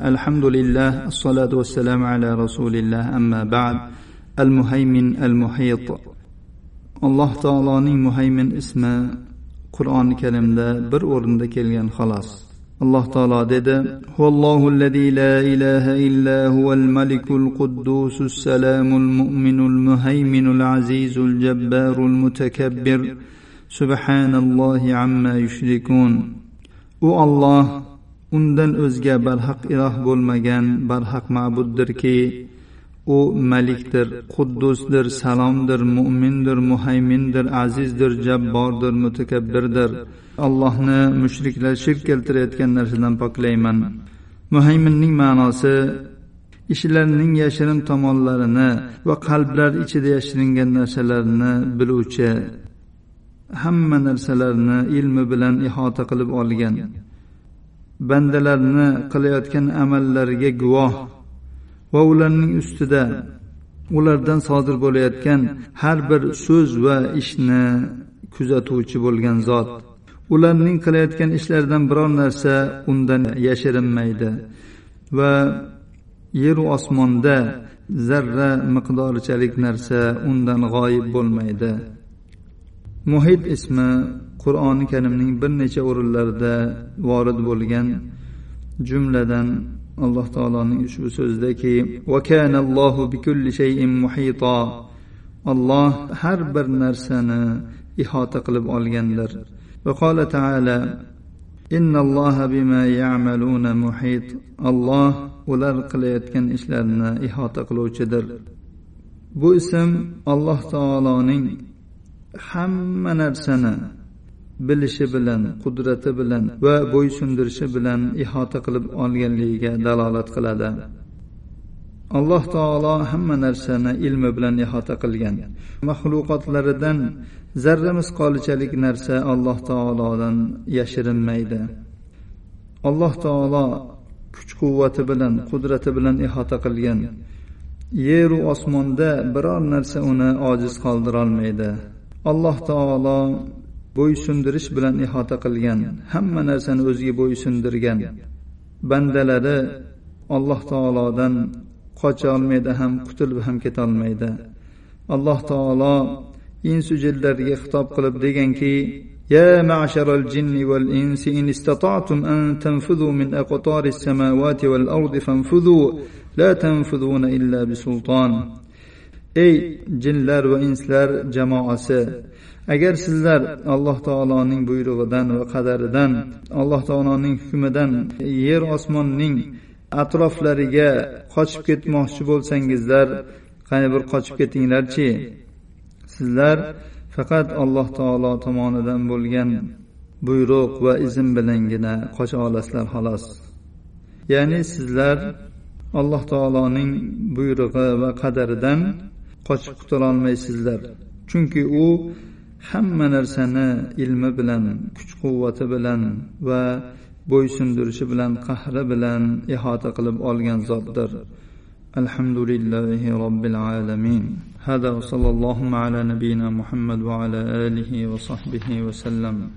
الحمد لله الصلاة والسلام على رسول الله أما بعد المهيمن المحيط alloh taoloning muhaymin ismi qur'oni karimda bir o'rinda kelgan xolos alloh taolo dedi huvallohu allazi la ilaha illa huval malikul quddusus salamul mu'minul muhayminul azizul jabbarul mutakabbir subhanallohi amma yushrikun u olloh undan o'zga barhaq iloh bo'lmagan barhaq ma'buddirki u malikdir quddusdir salomdir mo'mindir muhaymindir azizdir jabbordir mutakabbirdir. Allohni mushriklar shirk keltirayotgan narsadan poklayman. Muhayminning ma'nosi ishlarning yashirin tomonlarini va qalblar ichida yashiringan narsalarni biluvchi hamma narsalarni ilmi bilan ihota qilib olgan. Bandalarni qilayotgan amallariga guvoh va ularning ustida ulardan sodir bo'layotgan har bir so'z va ishni kuzatuvchi bo'lgan zot. Ularning qilayotgan ishlaridan biror narsa undan yashirinmaydi va yeru osmonda zarra miqdorichalik narsa undan g'oyib bo'lmaydi. Muhit ismi qur'oni karimning bir necha o'rinlarida vorid bo'lgan jumladan alloh taoloning ushbu so'zidaki olloh har bir narsani ihota qilib olgandir وقال تعالى إن الله بما يعملون محيط الله ular qilayotgan ishlarini ihota qiluvchidir bu ism alloh taoloning hamma narsani bilishi bilan qudrati bilan va bo'ysundirishi bilan ihota qilib olganligiga dalolat qiladi. Alloh taolo hamma narsani ilmi bilan ihota qilgan. Maxluqotlaridan zarra misqolichalik narsa alloh taolodan yashirinmaydi. Alloh taolo kuch quvvati bilan qudrati bilan ihota qilgan. Yeru osmonda biror narsa uni ojiz qoldirolmaydi. Alloh taolo bo'ysundirish bilan ihota qilgan hamma narsani o'ziga bo'ysundirgan bandalari alloh taolodan qocha olmaydi ham qutulib ham ketolmaydi alloh taolo insu jinlarga xitob qilib deganki يا معشر الجن والإنس إن استطعتم أن تنفذوا من أقطار السماوات والأرض فانفذوا لا تنفذون إلا بسلطان ey jinlar va inslar jamoasi agar sizlar alloh taoloning buyrug'idan va qadaridan alloh taoloning hukmidan yer osmonning atroflariga qochib ketmoqchi bo'lsangizlar qani bir qochib ketinglarchi? Sizlar faqat alloh taolo tomonidan bo'lgan buyruq va izn bilangina qocha olasizlar xolos. Ya'ni sizlar alloh taoloning buyrug'i va qadaridan qochib qutulolmaysizlar chunki u hamma narsani ilmi bilan kuch quvvati bilan va bo'ysundirishi bilan qahri bilan ihota qilib olgan zotdir alhamdulillahi robbil alamin هذا وصلى اللهم على نبينا محمد وعلى آله وصحبه وسلم